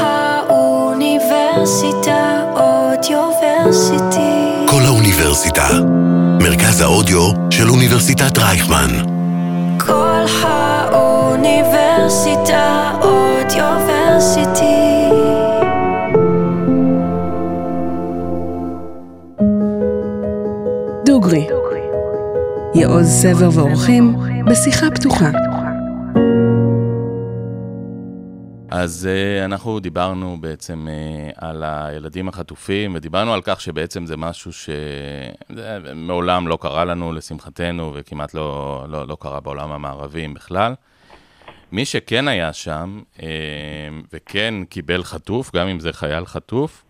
האוניברסיטה אודיוורסיטי. כל האוניברסיטה. מרכז האודיו של אוניברסיטת רייכמן. כל האוניברסיטה אודיוורסיטי. דוגרי, יעוז סבר ואורחים בשיחה פתוחה. אז uh, אנחנו דיברנו בעצם uh, על הילדים החטופים, ודיברנו על כך שבעצם זה משהו שמעולם לא קרה לנו, לשמחתנו, וכמעט לא, לא, לא קרה בעולם המערבי בכלל. מי שכן היה שם, uh, וכן קיבל חטוף, גם אם זה חייל חטוף,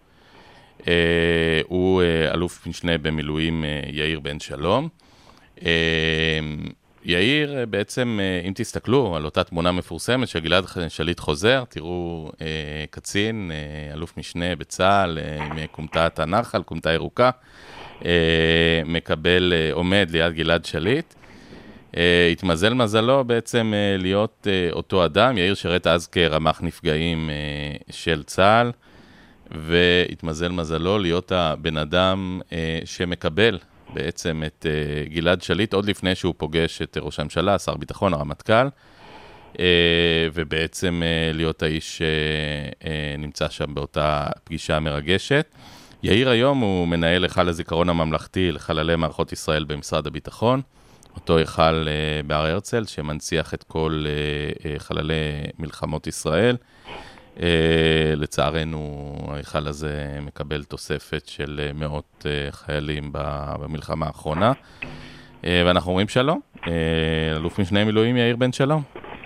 הוא אלוף משנה במילואים יאיר בן שלום. יאיר, אה, בעצם, אה, אם תסתכלו על אותה תמונה מפורסמת של גלעד שליט חוזר, תראו אה, קצין, אה, אלוף משנה בצה"ל, אה, עם כומתת הנחל, כומתה ירוקה, אה, מקבל, אה, עומד ליד גלעד שליט. אה, התמזל מזלו בעצם אה, להיות אה, אותו אדם, יאיר שירת אז כרמ"ח נפגעים אה, של צה"ל, והתמזל מזלו להיות הבן אדם אה, שמקבל בעצם את uh, גלעד שליט, עוד לפני שהוא פוגש את ראש הממשלה, שר ביטחון, הרמטכ"ל, uh, ובעצם להיות האיש שנמצא שם באותה פגישה מרגשת. יאיר היום הוא מנהל היכל הזיכרון הממלכתי לחללי מערכות ישראל במשרד הביטחון, אותו היכל בהר הרצל, שמנציח את כל חללי מלחמות ישראל. לצערנו, ההיכל הזה מקבל תוספת של uh, מאות uh, חיילים במלחמה האחרונה. Uh, ואנחנו אומרים שלום, אלוף משנה מילואים יאיר בן שלום.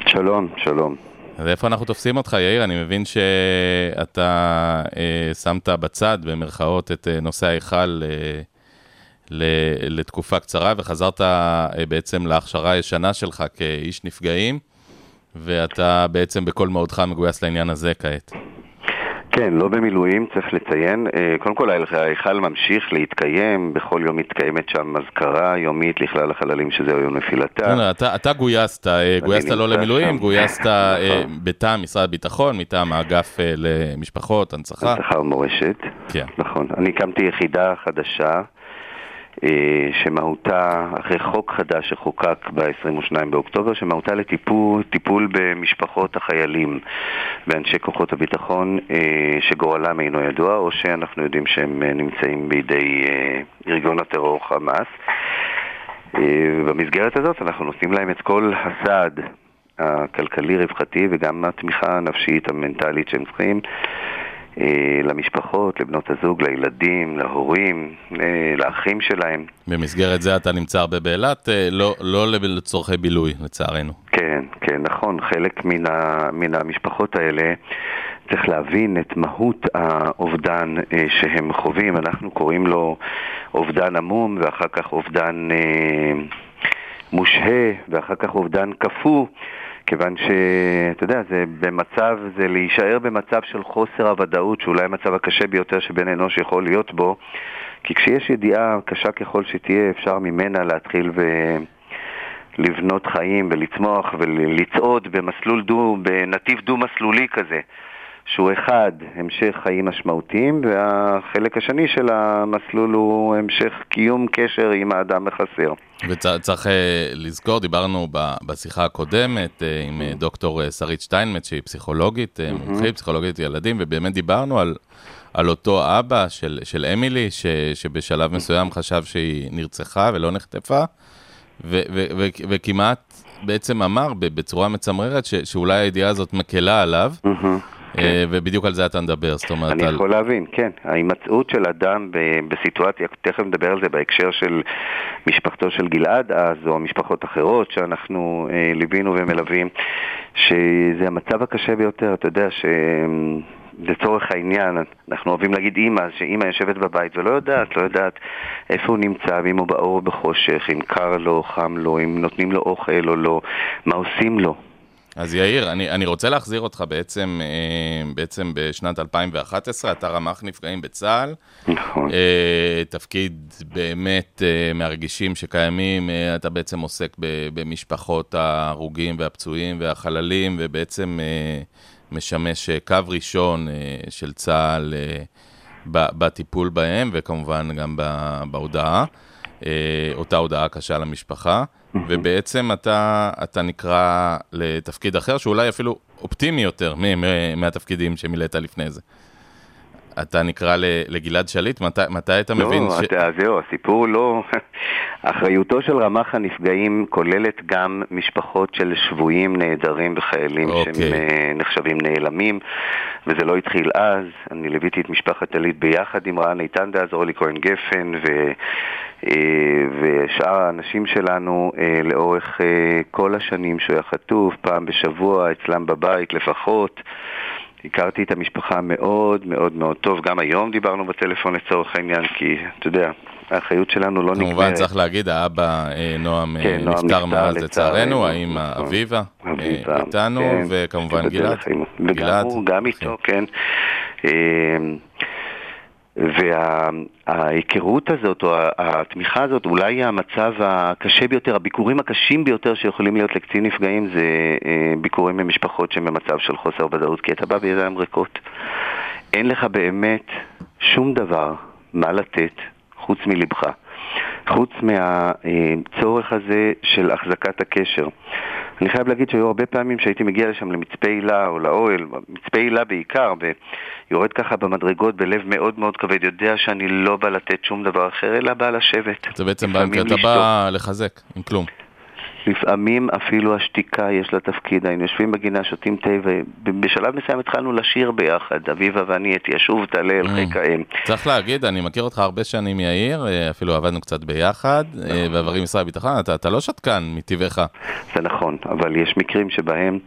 שלום, שלום. אז איפה אנחנו תופסים אותך, יאיר? אני מבין שאתה uh, שמת בצד, במרכאות, את נושא ההיכל uh, לתקופה קצרה, וחזרת uh, בעצם להכשרה הישנה שלך כאיש נפגעים. ואתה בעצם בכל מאודך מגויס לעניין הזה כעת. כן, לא במילואים, צריך לציין. אה, קודם כל, ההיכל ממשיך להתקיים, בכל יום מתקיימת שם אזכרה יומית לכלל החללים שזה יום נפילתה. אתה, אתה גויסת, אה, גויסת לא למילואים. גויסת אה, מטעם משרד הביטחון, מטעם האגף למשפחות, הנצחה. הנצחה ומורשת. כן. נכון. אני הקמתי יחידה חדשה. אה, שמהותה, אחרי חוק חדש שחוקק ב-22 באוקטובר, שמהותה לטיפול טיפול במשפחות החיילים ואנשי כוחות הביטחון אה, שגורלם אינו ידוע, או שאנחנו יודעים שהם אה, נמצאים בידי ארגון הטרור חמאס. במסגרת הזאת אנחנו נותנים להם את כל הסעד הכלכלי-רווחתי וגם התמיכה הנפשית, המנטלית שהם צריכים. אה, למשפחות, לבנות הזוג, לילדים, להורים, אה, לאחים שלהם. במסגרת זה אתה נמצא הרבה באילת, אה, לא, לא לצורכי בילוי, לצערנו. כן, כן, נכון. חלק מן, ה, מן המשפחות האלה צריך להבין את מהות האובדן שהם חווים. אנחנו קוראים לו אובדן עמום, ואחר כך אובדן מושהה, ואחר כך אובדן קפוא. כיוון שאתה יודע, זה במצב, זה להישאר במצב של חוסר הוודאות, שאולי המצב הקשה ביותר שבן אנוש יכול להיות בו, כי כשיש ידיעה קשה ככל שתהיה, אפשר ממנה להתחיל ו... לבנות חיים ולצמוח ולצעוד במסלול דו, בנתיב דו-מסלולי כזה. שהוא אחד, המשך חיים משמעותיים, והחלק השני של המסלול הוא המשך קיום קשר עם האדם החסר. וצריך אה, לזכור, דיברנו בשיחה הקודמת אה, עם אה, דוקטור שרית שטיינמץ, שהיא פסיכולוגית, מומחית, פסיכולוגית ילדים, ובאמת דיברנו על, על אותו אבא של, של אמילי, ש, שבשלב מסוים חשב שהיא נרצחה ולא נחטפה, ו, ו, ו, וכמעט בעצם אמר בצורה מצמררת ש, שאולי הידיעה הזאת מקלה עליו. Mm-hmm. כן. אה, ובדיוק על זה אתה מדבר, זאת אומרת... אני על... יכול להבין, כן. ההימצאות של אדם בסיטואציה, תכף נדבר על זה בהקשר של משפחתו של גלעד אז, או משפחות אחרות שאנחנו אה, ליווינו ומלווים, שזה המצב הקשה ביותר, אתה יודע ש... לצורך העניין, אנחנו אוהבים להגיד אימא, שאימא יושבת בבית ולא יודעת, לא יודעת איפה הוא נמצא, ואם הוא באור או בחושך, אם קר לו, חם לו, אם נותנים לו אוכל או לא, מה עושים לו. אז יאיר, אני, אני רוצה להחזיר אותך בעצם, אה, בעצם בשנת 2011, אתה רמ"ח נפגעים בצה"ל. נכון. אה, תפקיד באמת אה, מהרגישים שקיימים, אתה בעצם עוסק במשפחות ההרוגים והפצועים והחללים, ובעצם משמש קו ראשון של צה"ל בטיפול בהם, וכמובן גם בהודעה, אותה הודעה קשה למשפחה, ובעצם אתה, אתה נקרא לתפקיד אחר, שאולי אפילו אופטימי יותר מהתפקידים שמילאת לפני זה. אתה נקרא לגלעד שליט? מתי, מתי אתה מבין לא, ש... אתה, זהו, הסיפור לא... אחריותו של רמ"ח הנפגעים כוללת גם משפחות של שבויים, נעדרים וחיילים אוקיי. שהם אה, נחשבים נעלמים, וזה לא התחיל אז. אני ליוויתי את משפחת טלית ביחד עם רן איתן דאז, אורלי כהן גפן ו... אה, ושאר האנשים שלנו אה, לאורך אה, כל השנים שהוא היה חטוף, פעם בשבוע אצלם בבית לפחות. הכרתי את המשפחה מאוד מאוד מאוד טוב, גם היום דיברנו בטלפון לצורך העניין, כי אתה יודע, האחריות שלנו לא נגמרת. כמובן צריך להגיד, האבא נועם כן, נפטר מאז לצערנו, האמא נכון. אביבה איתנו, כן, וכמובן גלעד. וגם הוא, גם. איתו, כן. וההיכרות הזאת, או התמיכה הזאת, אולי המצב הקשה ביותר, הביקורים הקשים ביותר שיכולים להיות לקצין נפגעים זה אה, ביקורים ממשפחות שהן במצב של חוסר ודאות, כי אתה בא בידיים ריקות. אין לך באמת שום דבר מה לתת חוץ מלבך. חוץ מהצורך הזה של החזקת הקשר. אני חייב להגיד שהיו הרבה פעמים שהייתי מגיע לשם למצפה הילה או לאוהל, מצפה הילה בעיקר, ויורד ככה במדרגות בלב מאוד מאוד כבד, יודע שאני לא בא לתת שום דבר אחר, אלא בא לשבת. זה בעצם אתה לשתוק. בא לחזק, עם כלום. לפעמים אפילו השתיקה יש לה תפקיד, היינו יושבים בגינה, שותים תה, ובשלב מסוים התחלנו לשיר ביחד, אביבה ואני את ישוב תעלה אל Mm. חיק האם. צריך להגיד, אני מכיר אותך הרבה שנים, יאיר, אה, אפילו עבדנו קצת ביחד, נכון. אה, בעברי משרד הביטחון, אתה לא שתקן מטבעך. זה נכון, אבל יש מקרים שבהם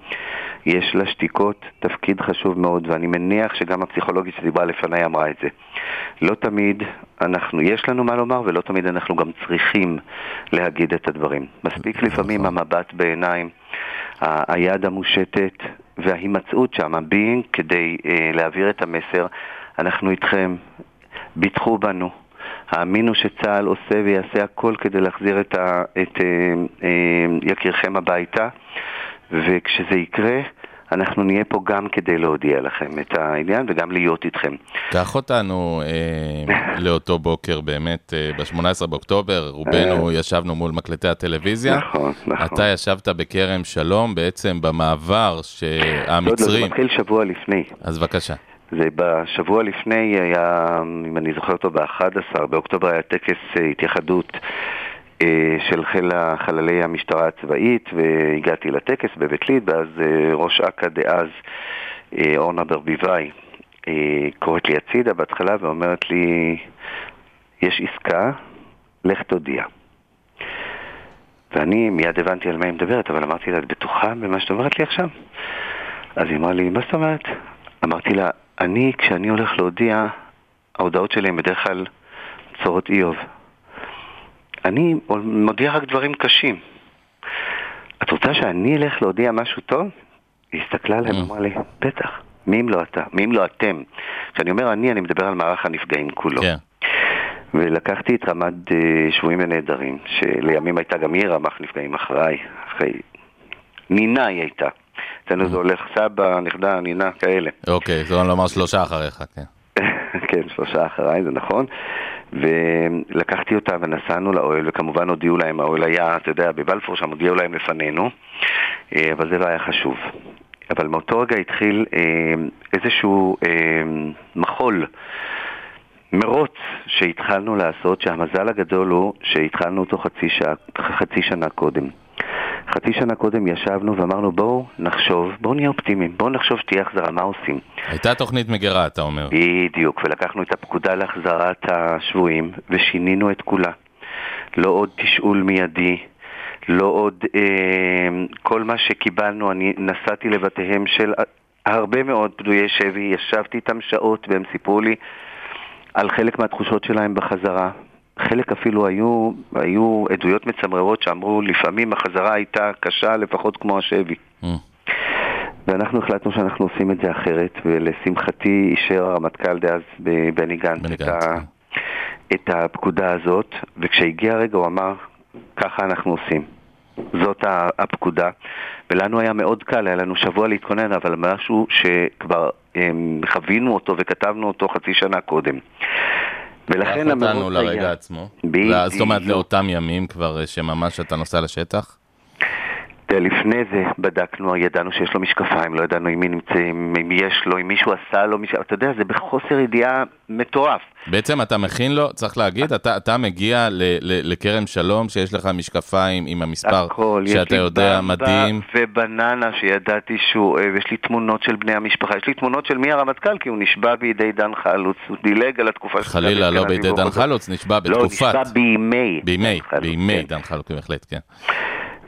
יש לשתיקות תפקיד חשוב מאוד, ואני מניח שגם הפסיכולוגית שדיברה לפניי אמרה את זה. לא תמיד אנחנו, יש לנו מה לומר, ולא תמיד אנחנו גם צריכים להגיד את הדברים. מספיק לפעמים המבט בעיניים, היד המושטת וההימצאות שם, ה-being, כדי אה, להעביר את המסר, אנחנו איתכם, ביטחו בנו. האמינו שצה"ל עושה ויעשה הכל כדי להחזיר את, ה, את אה, אה, יקירכם הביתה, וכשזה יקרה, אנחנו נהיה פה גם כדי להודיע לכם את העניין וגם להיות איתכם. קח אותנו אה, לאותו בוקר באמת, אה, ב-18 באוקטובר, רובנו ישבנו מול מקלטי הטלוויזיה. נכון, נכון. אתה ישבת בכרם שלום, בעצם במעבר זה עוד לא, זה שהמצרים... מתחיל שבוע לפני. אז בבקשה. זה בשבוע לפני היה, אם אני זוכר אותו, ב-11 באוקטובר היה טקס אה, התייחדות אה, של חיל חללי המשטרה הצבאית, והגעתי לטקס בבית ליד, ואז אה, ראש אכ"א דאז, אה, אורנה ברביבאי, אה, קוראת לי הצידה בהתחלה ואומרת לי, יש עסקה, לך תודיע. ואני מיד הבנתי על מה היא מדברת, אבל אמרתי לה, את בטוחה במה שאת אומרת לי עכשיו? אז היא אמרה לי, מה זאת אומרת? אמרתי לה, אני, כשאני הולך להודיע, ההודעות שלי הן בדרך כלל צורות איוב. אני מודיע רק דברים קשים. את רוצה שאני אלך להודיע משהו טוב? היא הסתכלה עליהם. ואמרה לי, בטח, מי אם לא אתה? מי אם לא אתם? כשאני אומר אני, אני מדבר על מערך הנפגעים כולו. כן. ולקחתי את רמ"ד אה, שבויים ונעדרים, שלימים הייתה גם היא רמ"ח נפגעים אחריי, אחרי... נינה היא הייתה. אצלנו זה הולך סבא, נכדה, נינה, כאלה. אוקיי, זאת אומרת לומר שלושה אחריך, כן. כן, שלושה אחריי, זה נכון. ולקחתי אותה ונסענו לאוהל, וכמובן הודיעו להם, האוהל היה, אתה יודע, בבלפור שם הודיעו להם לפנינו, אה, אבל זה לא היה חשוב. אבל מאותו רגע התחיל אה, איזשהו אה, מחול, מרוץ שהתחלנו לעשות, שהמזל הגדול הוא שהתחלנו אותו חצי, שעה, חצי שנה קודם. חצי שנה קודם ישבנו ואמרנו בואו נחשוב, בואו נהיה אופטימיים, בואו נחשוב שתהיה החזרה, מה עושים? הייתה תוכנית מגירה, אתה אומר. בדיוק, ולקחנו את הפקודה להחזרת השבויים ושינינו את כולה. לא עוד תשאול מיידי, לא עוד אה, כל מה שקיבלנו, אני נסעתי לבתיהם של הרבה מאוד פדויי שבי, ישבתי איתם שעות והם סיפרו לי על חלק מהתחושות שלהם בחזרה. חלק אפילו היו, היו עדויות מצמררות שאמרו לפעמים החזרה הייתה קשה לפחות כמו השבי. Mm. ואנחנו החלטנו שאנחנו עושים את זה אחרת, ולשמחתי אישר הרמטכ"ל דאז בני גנץ את, ה, את הפקודה הזאת, וכשהגיע הרגע הוא אמר, ככה אנחנו עושים. זאת הפקודה. ולנו היה מאוד קל, היה לנו שבוע להתכונן, אבל משהו שכבר אמ, חווינו אותו וכתבנו אותו חצי שנה קודם. ולכן קח אותנו המרוץ לרגע היה- עצמו. בדיוק. זאת אומרת, לאותם ימים כבר, שממש אתה נוסע לשטח? לפני זה בדקנו, ידענו שיש לו משקפיים, לא ידענו עם מי נמצאים, אם יש לו, אם מישהו עשה לו, מישהו, אתה יודע, זה בחוסר ידיעה מטורף. בעצם אתה מכין לו, צריך להגיד, אתה, אתה מגיע ל, ל, לכרם שלום, שיש לך משקפיים עם המספר הכל, שאתה יודע, מדהים. ובננה שידעתי שהוא אוהב, יש לי תמונות של בני המשפחה, יש לי תמונות של מי הרמטכ"ל, כי הוא נשבע בידי דן חלוץ, הוא דילג על התקופה של חלילה, לא בידי דן. חלוץ, נשבע לא, בתקופת... נשבע בימי. בימי, בימי. דן חלוץ, בהחלט, כן.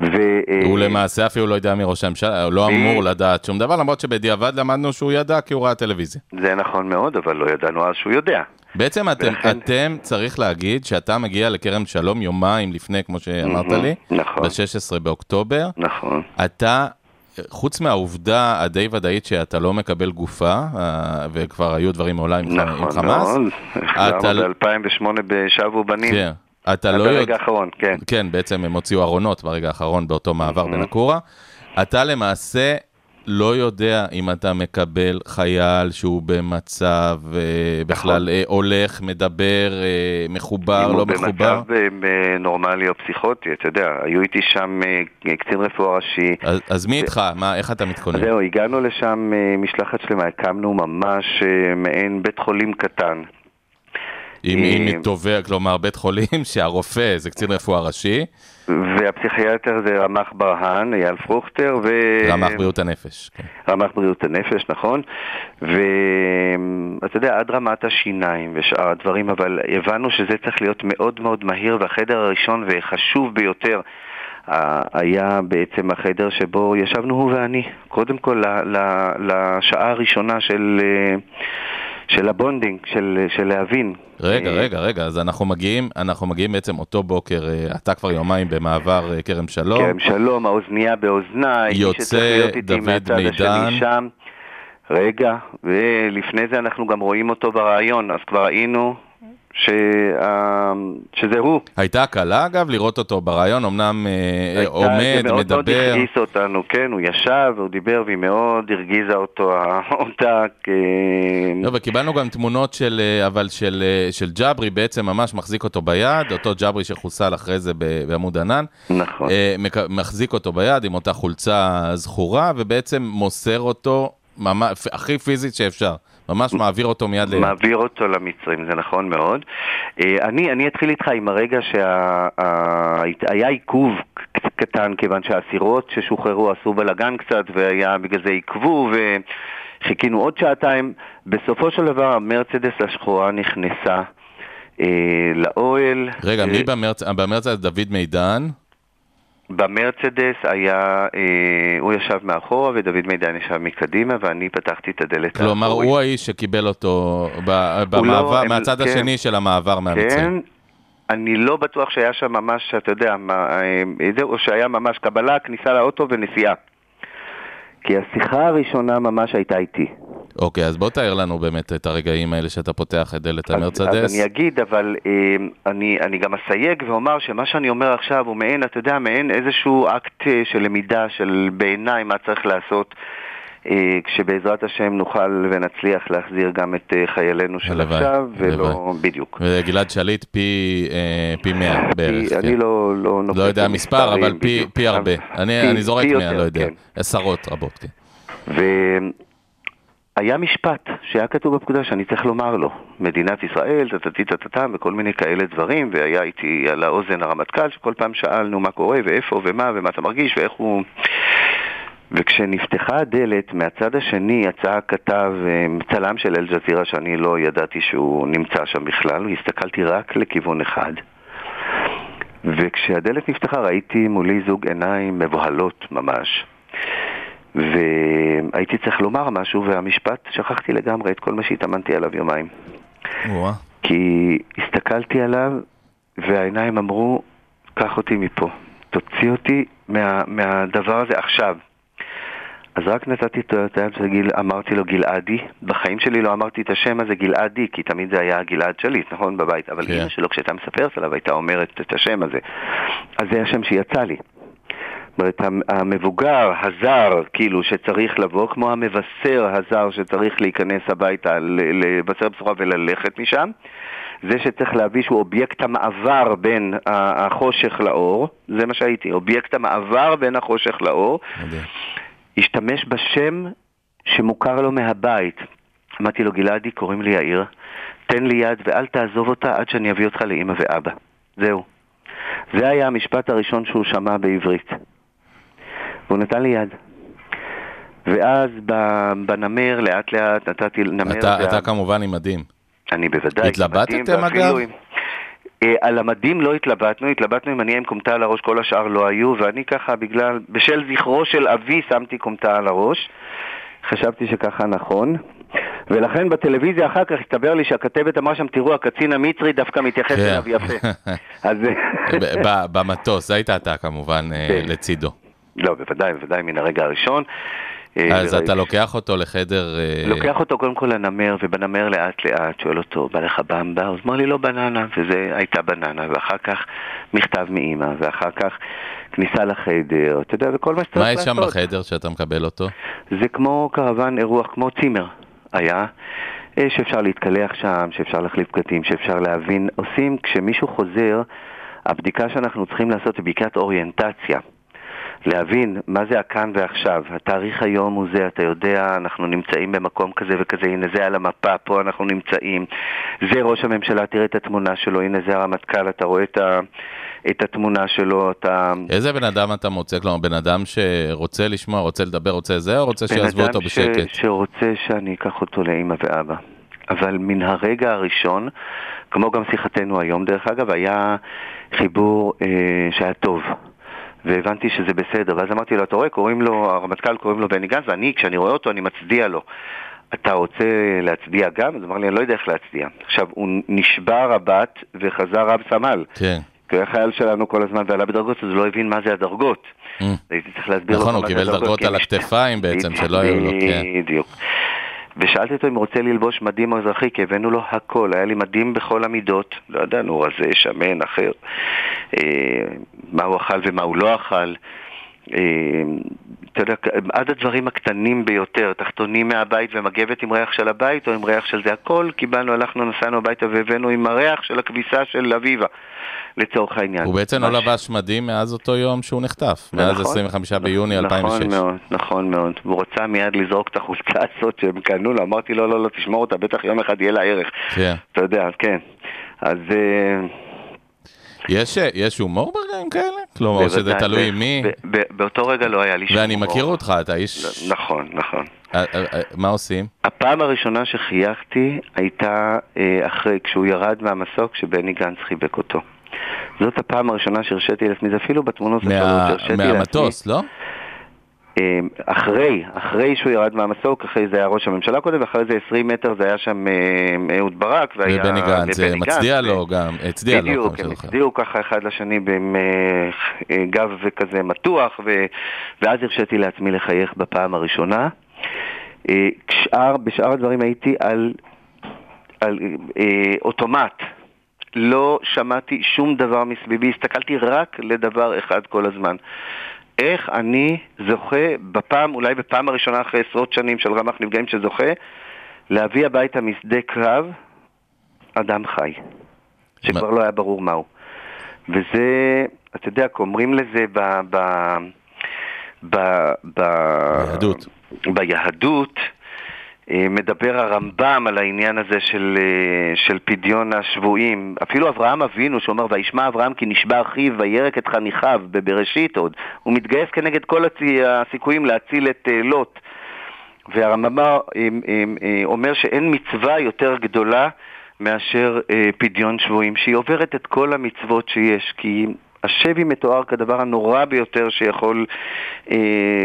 ו, אה, הוא למעשה אפילו לא יודע מי ראש הממשלה, הוא לא אמור לדעת שום דבר, למרות שבדיעבד למדנו שהוא ידע כי הוא ראה טלוויזיה. זה נכון מאוד, אבל לא ידענו אז שהוא יודע. בעצם אתם, ולכן- אתם, צריך להגיד שאתה מגיע לכרם שלום יומיים לפני, כמו שאמרת מהמם, לי, נכון. ב-16 באוקטובר. נכון. אתה, חוץ מהעובדה הדי ודאית שאתה לא מקבל גופה, אה, וכבר היו דברים מעולם עם, ח- עם נכון חמאס, מאוד. אתה- חזרנו ב-2008 בשבו בנים. כן, אתה לא יודע, האחרון, כן. כן, בעצם הם הוציאו ארונות ברגע האחרון באותו מעבר בין הקורה. אתה למעשה לא יודע אם אתה מקבל חייל שהוא במצב אה, בכלל אה, הולך, מדבר, אה, מחובר, נכון. אם לא הוא מחובר. במצב נורמלי או פסיכוטי, אתה יודע, היו איתי שם קצין רפואה ראשי. אז, אז מי איתך? מה, איך אתה מתכונן? זהו, הגענו לשם משלחת שלמה, הקמנו ממש מעין בית חולים קטן. עם, אה, תובע, כלומר בית חולים שהרופא זה קצין רפואה ראשי, והפסיכיאטר זה רמ"ח ברהן, אייל פרוכטר, ו... רמ"ח בריאות הנפש. כן. רמ"ח בריאות הנפש, נכון? ואתה יודע, עד רמת השיניים ושאר הדברים, אבל הבנו שזה צריך להיות מאוד מאוד מהיר, והחדר הראשון וחשוב ביותר אה, היה בעצם החדר שבו ישבנו הוא ואני, קודם כל לשעה הראשונה של... של ה bonding, של, של להבין. רגע, אה, רגע, רגע, אז אנחנו מגיעים, אנחנו מגיעים בעצם אותו בוקר, אה, אתה כבר יומיים במעבר אה, כרם שלום. כרם שלום, האוזנייה באוזניי, יוצא דוד מידן. שם. רגע, ולפני זה אנחנו גם רואים אותו ברעיון, אז כבר ראינו שה... שזה הוא. הייתה קלה אגב לראות אותו ברעיון, אמנם אה, עומד, זה מאוד מאוד מדבר. הרגיז אותנו, כן, הוא ישב והוא דיבר והיא מאוד הרגיזה אותו, אותה כ... לא, וקיבלנו גם תמונות של, אה, אבל של, אה, של ג'ברי, בעצם ממש מחזיק אותו ביד, אותו ג'ברי שחוסל אחרי זה בעמוד ענן, נכון. אה, מחזיק אותו ביד עם אותה חולצה זכורה, ובעצם מוסר אותו ממש, הכי פיזית שאפשר, ממש מעביר אותו מיד ליד. מעביר אותו למצרים, זה נכון מאוד. אה, אני, אני אתחיל איתך עם הרגע שהיה עיכוב קטן, כיוון שהאסירות ששוחררו עשו בלאגן קצת, והיה בגלל זה עיכבו, וחיכינו עוד שעתיים. בסופו של דבר המרצדס השחורה נכנסה אה, לאוהל. רגע, אה, מי במרץ, במרץ זה דוד מידן? במרצדס היה, אה, הוא ישב מאחורה ודוד מידן ישב מקדימה ואני פתחתי את הדלת כלומר, האחורית. הוא האיש שקיבל אותו ב- לא- במעבר, הם- מהצד כן. השני של המעבר מהמצרים. כן, אני לא בטוח שהיה שם ממש, אתה יודע, מה, אה, זה, או שהיה ממש קבלה, כניסה לאוטו ונסיעה. כי השיחה הראשונה ממש הייתה איתי. אוקיי, אז בוא תאר לנו באמת את הרגעים האלה שאתה פותח את דלת אז, המרצדס. אז אני אגיד, אבל אה, אני, אני גם אסייג ואומר שמה שאני אומר עכשיו הוא מעין, אתה יודע, מעין איזשהו אקט אה, של למידה, של בעיניי מה צריך לעשות. אה, כשבעזרת השם נוכל ונצליח להחזיר גם את אה, חיילינו של עכשיו, ולא. בדיוק. וגלעד שליט פי, פי 100 בערך. כן. אני לא, לא נוקט לא יודע מספר, אבל פי, הרבה. אני, זורק פי 100, יותר, לא יודע. כן. עשרות רבות, כן. והיה משפט שהיה כתוב בפקודה שאני צריך לומר לו, מדינת ישראל, טטטטטטם וכל מיני כאלה דברים, והיה איתי על האוזן הרמטכ"ל, שכל פעם שאלנו מה קורה ואיפה ומה ומה אתה מרגיש ואיך הוא... וכשנפתחה הדלת, מהצד השני יצא הכתב, אה, צלם של אל-ג'זירה, שאני לא ידעתי שהוא נמצא שם בכלל, והסתכלתי רק לכיוון אחד. וכשהדלת נפתחה ראיתי מולי זוג עיניים מבוהלות ממש. והייתי צריך לומר משהו, והמשפט, שכחתי לגמרי את כל מה שהתאמנתי עליו יומיים. וואה. כי הסתכלתי עליו, והעיניים אמרו, קח אותי מפה, תוציא אותי מה, מהדבר הזה עכשיו. אז רק נתתי את היד של גיל, אמרתי לו גלעדי, בחיים שלי לא אמרתי את השם הזה גלעדי, כי תמיד זה היה גלעד שליט, נכון, בבית, אבל כן. אמא שלו כשהייתה מספרת עליו הייתה אומרת את השם הזה. אז זה השם שיצא לי. אומרת, המ- המבוגר, הזר, כאילו, שצריך לבוא, כמו המבשר הזר שצריך להיכנס הביתה, לבשר בשורה וללכת משם. זה שצריך להביא שהוא אובייקט המעבר בין החושך לאור, זה מה שהייתי, אובייקט המעבר בין החושך לאור. השתמש בשם שמוכר לו מהבית. אמרתי לו, גלעדי, קוראים לי יאיר, תן לי יד ואל תעזוב אותה עד שאני אביא אותך לאימא ואבא. זהו. זה היה המשפט הראשון שהוא שמע בעברית. והוא נתן לי יד. ואז בנמר, לאט לאט נתתי נמר... אתה, וה- אתה כמובן עם מדים. אני בוודאי. התלבטתם, אגב? אה, על המדים לא התלבטנו, התלבטנו אם אני אהיה עם כומתה על הראש, כל השאר לא היו, ואני ככה בגלל, בשל זכרו של אבי שמתי כומתה על הראש. חשבתי שככה נכון. ולכן בטלוויזיה אחר כך הסתבר לי שהכתבת אמרה שם, תראו, הקצין המצרי דווקא מתייחס כן. אליו יפה. אז... במטוס, זה היית אתה כמובן אה, כן. לצידו. לא, בוודאי, בוודאי מן הרגע הראשון. אה, אז וראיתי- אתה לוקח אותו לחדר... אה, לוקח אותו קודם כל לנמר, ובנמר לאט לאט שואל אותו, בא לך במבה? אז אמר לי לא בננה, וזה הייתה בננה, ואחר כך מכתב מאימא, ואחר כך כניסה לחדר, אתה יודע, וכל מה שצריך מה לעשות. יש שם בחדר שאתה מקבל אותו? זה כמו קרוון אירוח, כמו צימר היה, אה, שאפשר להתקלח שם, שאפשר להחליף בגדים, שאפשר להבין. עושים, כשמישהו חוזר, הבדיקה שאנחנו צריכים לעשות היא בדיקת אוריינטציה. להבין מה זה הכאן ועכשיו. התאריך היום הוא זה, אתה יודע, אנחנו נמצאים במקום כזה וכזה, הנה זה על המפה, פה אנחנו נמצאים. זה ראש הממשלה, תראה את התמונה שלו, הנה זה הרמטכ"ל, אתה רואה את, ה, את התמונה שלו, אתה... איזה בן אדם אתה מוצא? כלומר, בן אדם שרוצה לשמוע, רוצה לדבר, רוצה זה, או רוצה בן שיעזבו אדם אותו בשקט? ש, שרוצה שאני אקח אותו לאימא ואבא. אבל מן הרגע הראשון, כמו גם שיחתנו היום דרך אגב, היה חיבור אה, שהיה טוב. והבנתי שזה בסדר, ואז אמרתי לו, אתה רואה, קוראים לו, הרמטכ"ל קוראים לו בני גנץ, ואני, כשאני רואה אותו, אני מצדיע לו. אתה רוצה להצדיע גם? אז הוא אמר לי, אני לא יודע איך להצדיע. עכשיו, הוא נשבע רבת וחזר רב סמל. כן. כי הוא היה חייל שלנו כל הזמן ועלה בדרגות, אז הוא לא הבין מה זה הדרגות. Mm. הייתי צריך להסביר לו נכון, מה הוא זה קיבל הדרגות, דרגות כי על הכתפיים בעצם, שלא היו לו, כן. בדיוק. ושאלתי אותו אם הוא רוצה ללבוש מדים או אזרחי, כי הבאנו לו הכל, היה לי מדים בכל המידות, לא ידענו, רזה, שמן, אחר, אה, מה הוא אכל ומה הוא לא אכל. אה, אתה יודע, עד הדברים הקטנים ביותר, תחתונים מהבית ומגבת עם ריח של הבית או עם ריח של זה, הכל קיבלנו, הלכנו, נסענו הביתה והבאנו עם הריח של הכביסה של אביבה, לצורך העניין. הוא בעצם לא. לבש מדים מאז אותו יום שהוא נחטף, מאז נכון. 25 ביוני נכון 2006. מאוד, נכון מאוד. והוא רצה מיד לזרוק את החולצה הזאת שהם קנו לו, אמרתי לו, לא, לא, תשמור אותה, בטח יום אחד יהיה לה ערך. כן. אתה יודע, כן. אז... יש אה, יש הומור ברגעים כאלה? כלומר, שזה תלוי מי? באותו רגע לא היה לי שום... ואני הומור. מכיר אותך, אתה איש... נכון, נכון. אה, אה, מה עושים? הפעם הראשונה שחייכתי הייתה אחרי, כשהוא ירד מהמסוק, כשבני גנץ חיבק אותו. זאת הפעם הראשונה שהרשיתי לעצמי, זה אפילו בתמונות לעצמי. מהמטוס, לא? אה, אחרי, אחרי שהוא ירד מהמסוק, אחרי זה היה ראש הממשלה קודם, ואחרי זה 20 מטר זה היה שם אה, אהוד ברק, והיה... ובני גנץ, ובני מצדיע לו גם, הצדיע לו. בדיוק, הם. הצדיעו ככה אחד לשני עם אה, אה, גב כזה מתוח, ו... ואז הרשיתי לעצמי לחייך בפעם הראשונה. אה, כשאר, בשאר הדברים הייתי על, על אה, אוטומט. לא שמעתי שום דבר מסביבי, הסתכלתי רק לדבר אחד כל הזמן. איך אני זוכה בפעם, אולי בפעם הראשונה אחרי עשרות שנים של רמ"ח נפגעים שזוכה, להביא הביתה משדה קרב אדם חי, שכבר לא היה ברור מהו. וזה, אתה יודע, אומרים לזה ב... ב, ב, ב ביהדות. ביהדות, מדבר הרמב"ם על העניין הזה של, אה, של פדיון השבויים. אפילו אברהם אבינו, שאומר, וישמע אברהם כי נשבע אחיו וירק את חניכיו, בבראשית עוד, הוא מתגייס כנגד כל הסיכויים להציל את אה, לוט. והרמב"ם אה, אה, אה, אומר שאין מצווה יותר גדולה מאשר אה, פדיון שבויים, שהיא עוברת את כל המצוות שיש, כי השבי מתואר כדבר הנורא ביותר שיכול אה,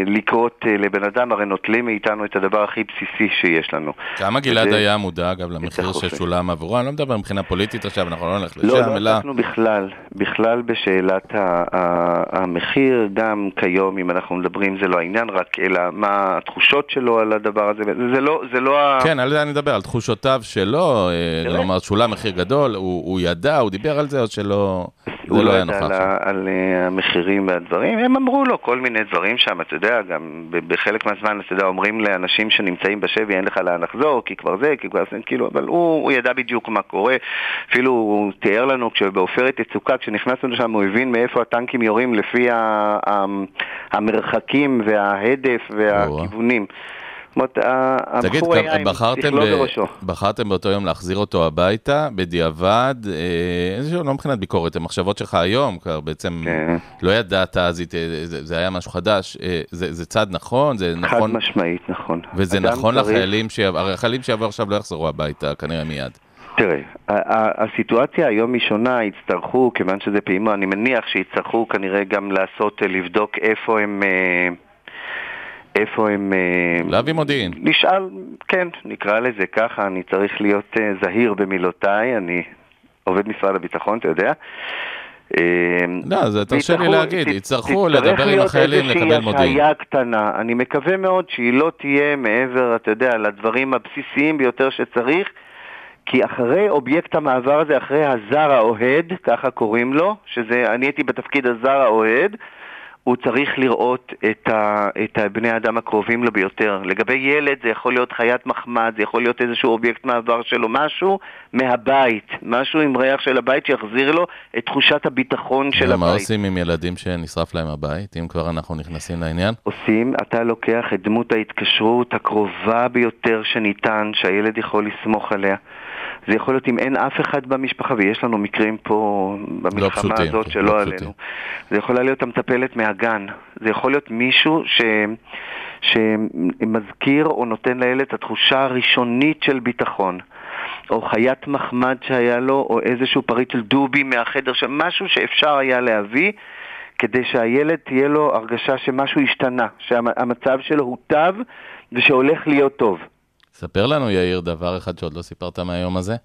לקרות אה, לבן אדם, הרי נוטלים מאיתנו את הדבר הכי בסיסי שיש לנו. כמה גלעד היה מודע, אגב, למחיר. ששולם עבורו? אני לא מדבר מבחינה פוליטית עכשיו, אנחנו לא נלך לשם, לא, לא אלא... עסקנו בכלל, בכלל בשאלת ה- ה- המחיר, גם כיום, אם אנחנו מדברים, זה לא העניין, רק אלא מה התחושות שלו על הדבר הזה, זה לא, זה לא ה... כן, על זה אני מדבר, על תחושותיו שלו, אה. כלומר, שולם מחיר גדול, הוא הוא ידע, הוא דיבר על זה, או שלא... הוא לא לא היה נוכח על, אה, המחירים והדברים, הם אמרו לו כל מיני דברים שם, אתה יודע, גם בחלק מהזמן, אתה יודע, אומרים לאנשים שנמצאים בשבי, אין לך לאן לחזור, כי כבר זה, כי כבר זה, כאילו, אבל הוא, הוא ידע בדיוק מה קורה, אפילו הוא תיאר לנו כשבעופרת יצוקה, כשנכנסנו לשם, הוא הבין מאיפה הטנקים יורים לפי ה, ה, המרחקים וההדף והכיוונים. זאת אומרת, תגיד, הבחור היה עם שכלו. בראשו. בחרתם באותו יום להחזיר אותו הביתה, בדיעבד, אה, איזשהו, לא מבחינת ביקורת, המחשבות שלך היום, כבר בעצם כן. לא ידעת אז, זה, זה היה משהו חדש, אה, זה, זה צעד נכון, זה חד נכון, משמעית, נכון. וזה נכון צריך- לחיילים. הרי החיילים שיבואו עכשיו לא יחזרו הביתה, כנראה מיד. תראה, הסיטואציה היום היא שונה, יצטרכו, כיוון שזה פעימה, אני מניח שיצטרכו כנראה גם לעשות, אה, לבדוק איפה הם... איפה הם... אה, להביא מודיעין. נשאל, כן, נקרא לזה ככה, אני צריך להיות אה, זהיר במילותיי, אני עובד משרד הביטחון, אתה יודע. אה, לא, זה תרשה לי להגיד, יצטרכו תצטרך לדבר עם להיות החיילים, איזושהי לקבל מודיעין. השהיה קטנה. אני מקווה מאוד שהיא לא תהיה מעבר, אתה יודע, לדברים הבסיסיים ביותר שצריך, כי אחרי אובייקט המעבר הזה, אחרי הזר האוהד, ככה קוראים לו, שזה, אני הייתי בתפקיד הזר האוהד, הוא צריך לראות את, ה, את הבני האדם הקרובים לו ביותר. לגבי ילד זה יכול להיות חיית מחמד, זה יכול להיות איזשהו אובייקט מעבר שלו, משהו מהבית, משהו עם ריח של הבית שיחזיר לו את תחושת הביטחון של הבית. עושים עם ילדים שנשרף להם הבית, אם כבר אנחנו נכנסים לעניין? עושים, אתה לוקח את דמות ההתקשרות הקרובה ביותר שניתן, שהילד יכול לסמוך עליה. זה יכול להיות אם אין אף אחד במשפחה, ויש לנו מקרים פה במלחמה פשוטים, הזאת כן, שלא לא עלינו. פשוטים. זה יכולה להיות המטפלת מהגן, זה יכול להיות מישהו ש... שמזכיר או נותן לילד את התחושה הראשונית של ביטחון. או חיית מחמד שהיה לו, או איזשהו פריט של דובי מהחדר, משהו שאפשר היה להביא כדי שהילד תהיה לו הרגשה שמשהו השתנה, שהמצב שלו הוטב ושהולך להיות טוב. ספר לנו, יאיר, דבר אחד שעוד לא סיפרת מהיום הזה.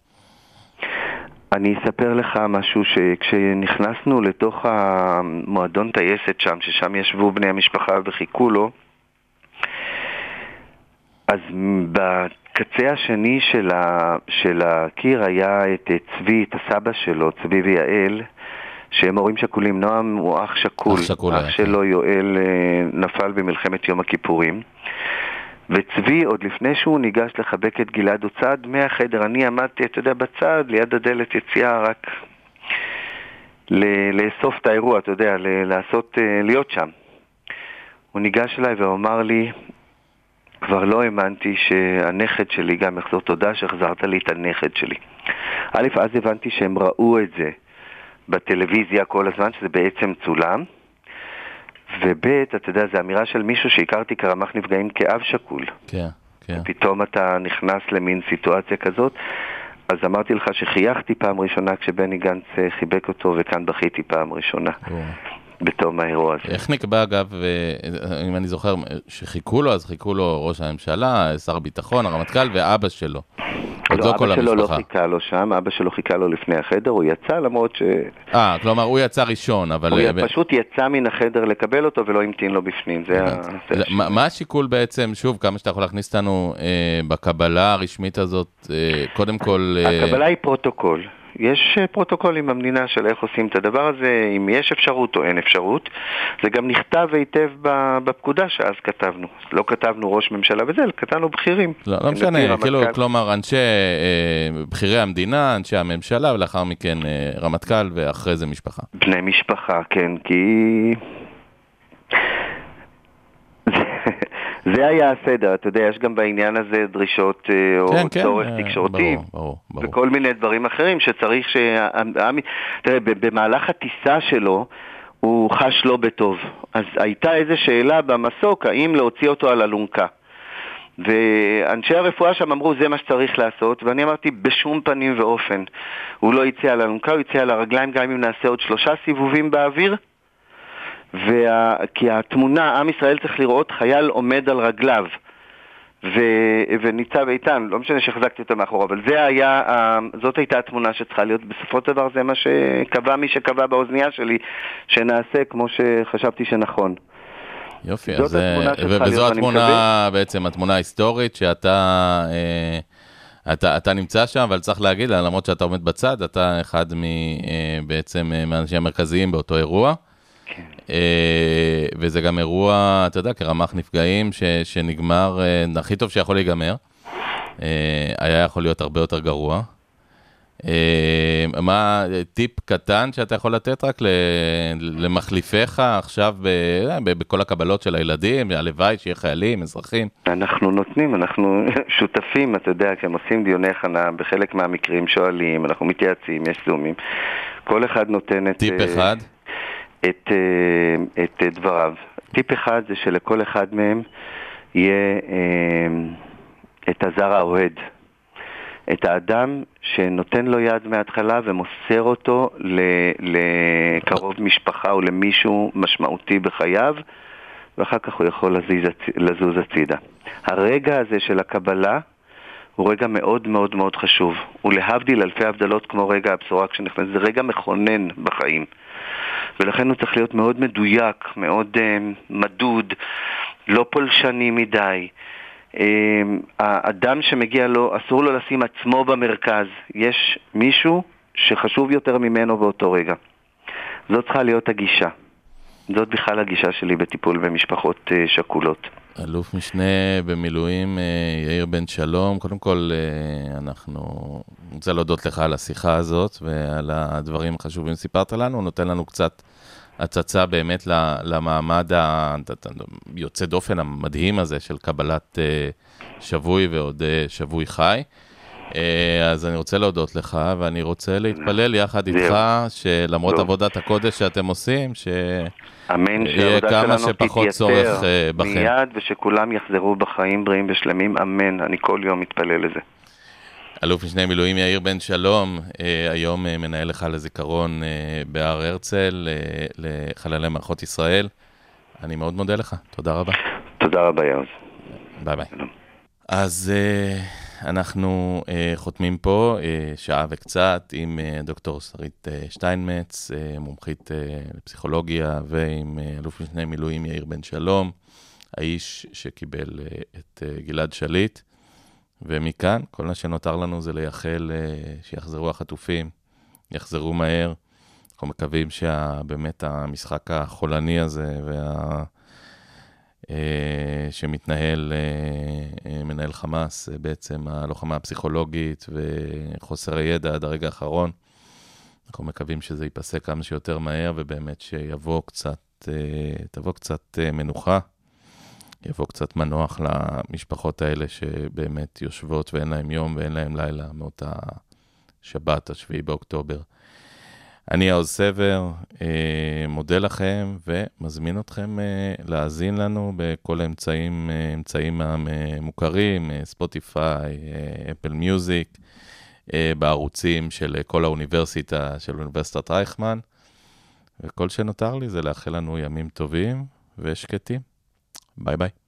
אני אספר לך משהו שכשנכנסנו לתוך המועדון טייסת שם, ששם ישבו בני המשפחה וחיכו לו, אז בקצה השני של, ה, של הקיר היה את צבי, את הסבא שלו, צבי ויעל, שהם הורים שכולים. נועם הוא אח שכול. אח שכול אח היה, שלו, יואל, אה, נפל במלחמת יום הכיפורים. וצבי, עוד לפני שהוא ניגש לחבק את גלעד, הוא צעד מהחדר. אני עמדתי, אתה יודע, בצד, ליד הדלת יציאה, רק ל- לאסוף את האירוע, אתה יודע, ל- לעשות, אה, להיות שם. הוא ניגש אליי ואמר לי, כבר לא האמנתי שהנכד שלי גם יחזור תודה שהחזרת לי את הנכד שלי. א', אז הבנתי שהם ראו את זה בטלוויזיה כל הזמן, שזה בעצם צולם. וב', אתה יודע, זו אמירה של מישהו שהכרתי כרמ"ח נפגעים כאב שכול. כן, כן. פתאום אתה נכנס למין סיטואציה כזאת. אז אמרתי לך שחייכתי פעם ראשונה כשבני גנץ אה, חיבק אותו, וכאן בכיתי פעם ראשונה. בתום האירוע הזה. איך נקבע, אגב, אה, אם אני זוכר, שחיכו לו, אז חיכו לו ראש הממשלה, שר הביטחון, הרמטכ"ל ואבא שלו. עוד לא כל אבא שלו לא המשפחה. חיכה לו שם, אבא שלו חיכה לו לפני החדר, הוא יצא למרות שהוא אה, כלומר, הוא יצא ראשון, אבל... אה, פשוט יצא מן החדר לקבל אותו ולא המתין לו בפנים, זה ה... לא. מה- מה השיקול בעצם, שוב, כמה שאתה יכול להכניס אותנו אה, בקבלה הרשמית הזאת, אה, קודם כל... אה, הקבלה היא פרוטוקול. יש אה, פרוטוקולים במדינה של איך עושים את הדבר הזה, אם יש אפשרות או אין אפשרות. זה גם נכתב היטב בפקודה שאז כתבנו. לא כתבנו ראש ממשלה וזה, אלא כתבנו בכירים. לא, לא משנה, כאילו, רמטכ"ל. כלומר, אנשי, אה, בכירי המדינה, אנשי הממשלה, ולאחר מכן אה, רמטכ"ל, ואחרי זה משפחה. בני משפחה, כן, כי... זה- היה הסדר, אתה יודע, יש גם בעניין הזה דרישות אה, או כן, כן, צורך אה, תקשורתי. ברור, ברור, ברור. וכל מיני דברים אחרים שצריך. העם- תראה, במהלך הטיסה שלו הוא חש לא בטוב. אז הייתה איזו שאלה במסוק, האם להוציא אותו על אלונקה. ואנשי הרפואה שם אמרו, זה מה שצריך לעשות, ואני אמרתי, בשום פנים ואופן. הוא לא יצא על אלונקה, הוא יצא על הרגליים, גם אם נעשה עוד שלושה סיבובים באוויר. וה... כי התמונה, עם ישראל צריך לראות חייל עומד על רגליו. ו... וניצב איתן, לא משנה שהחזקתי אותו מאחורה, אבל זה היה, זאת הייתה התמונה שצריכה להיות. בסופו של דבר זה מה שקבע מי שקבע באוזנייה שלי, שנעשה כמו שחשבתי שנכון. יופי, אז... אה, וזו התמונה, בעצם התמונה ההיסטורית, שאתה... אה, אתה, אתה נמצא שם, אבל צריך להגיד, למרות שאתה עומד בצד, אתה אחד מ, בעצם מהאנשים המרכזיים באותו אירוע. כן. וזה גם אירוע, אתה יודע, כרמ"ח נפגעים, ש, שנגמר הכי טוב שיכול להיגמר. היה יכול להיות הרבה יותר גרוע. אה, מה, טיפ קטן שאתה יכול לתת רק למחליפיך עכשיו אה, בכל הקבלות של הילדים, הלוואי שיהיה חיילים, אזרחים? אנחנו נותנים, אנחנו שותפים, אתה יודע, כשהם עושים דיוני הכנה, בחלק מהמקרים שואלים, אנחנו מתייעצים, יש זומים. כל אחד נותן את... טיפ אה, אחד? את, את דבריו. טיפ אחד זה שלכל אחד מהם יהיה את הזר האוהד. את האדם שנותן לו יד מההתחלה ומוסר אותו לקרוב משפחה או למישהו משמעותי בחייו, ואחר כך הוא יכול לזוז הצידה. הרגע הזה של הקבלה הוא רגע מאוד מאוד מאוד חשוב. ולהבדיל אלפי הבדלות כמו רגע הבשורה כשנכנס, זה רגע מכונן בחיים. ולכן הוא צריך להיות מאוד מדויק, מאוד uh, מדוד, לא פולשני מדי. אמ, האדם שמגיע לו, אסור לו לשים עצמו במרכז. יש מישהו שחשוב יותר ממנו באותו רגע. זאת צריכה להיות הגישה. זאת בכלל הגישה שלי בטיפול במשפחות אה, שכולות. אלוף משנה במילואים אה, יאיר בן שלום, קודם כל אה, אנחנו רוצה להודות לך על השיחה הזאת ועל הדברים החשובים שסיפרת לנו, נותן לנו קצת הצצה באמת למעמד היוצא דופן המדהים הזה של קבלת שבוי ועוד שבוי חי. אה, אז אני רוצה להודות לך, ואני רוצה להתפלל יחד איתך, שלמרות עבודת הקודש שאתם עושים, שיהיה כמה שפחות צורך בכם. מיד, ושכולם יחזרו בחיים בריאים ושלמים, אמן. אני כל יום מתפלל לזה. אלוף משנה מילואים יאיר בן שלום, אה, היום אה, מנהל לך לזיכרון אה, בהר הרצל, לחללי מערכות ישראל. אני מאוד מודה לך, תודה רבה. תודה רבה, יאוז. ביי ביי. אז אנחנו חותמים פה שעה וקצת עם דוקטור שרית שטיינמץ, מומחית לפסיכולוגיה, ועם אלוף משנה מילואים יאיר בן שלום, האיש שקיבל את גלעד שליט. ומכאן, כל מה שנותר לנו זה לייחל אה, שיחזרו החטופים, יחזרו מהר. אנחנו מקווים שבאמת המשחק החולני הזה וה... אה, שמתנהל, אה, מנהל חמאס, בעצם הלוחמה הפסיכולוגית וחוסר הידע עד הרגע האחרון. אנחנו מקווים שזה ייפסק כמה שיותר מהר ובאמת שיבוא קצת, תבוא קצת מנוחה יבוא קצת מנוח למשפחות האלה שבאמת יושבות ואין להם יום ואין להם לילה מאותה שבת, השביעי באוקטובר. אני העוז סבר, אה, מודה לכם ומזמין אתכם אה, להאזין לנו בכל האמצעים, אה, אמצעים המוכרים, ספוטיפיי, אפל מיוזיק, בערוצים של כל האוניברסיטה, של אוניברסיטת רייכמן. וכל שנותר לי זה לאחל לנו ימים טובים ושקטים. Bye bye.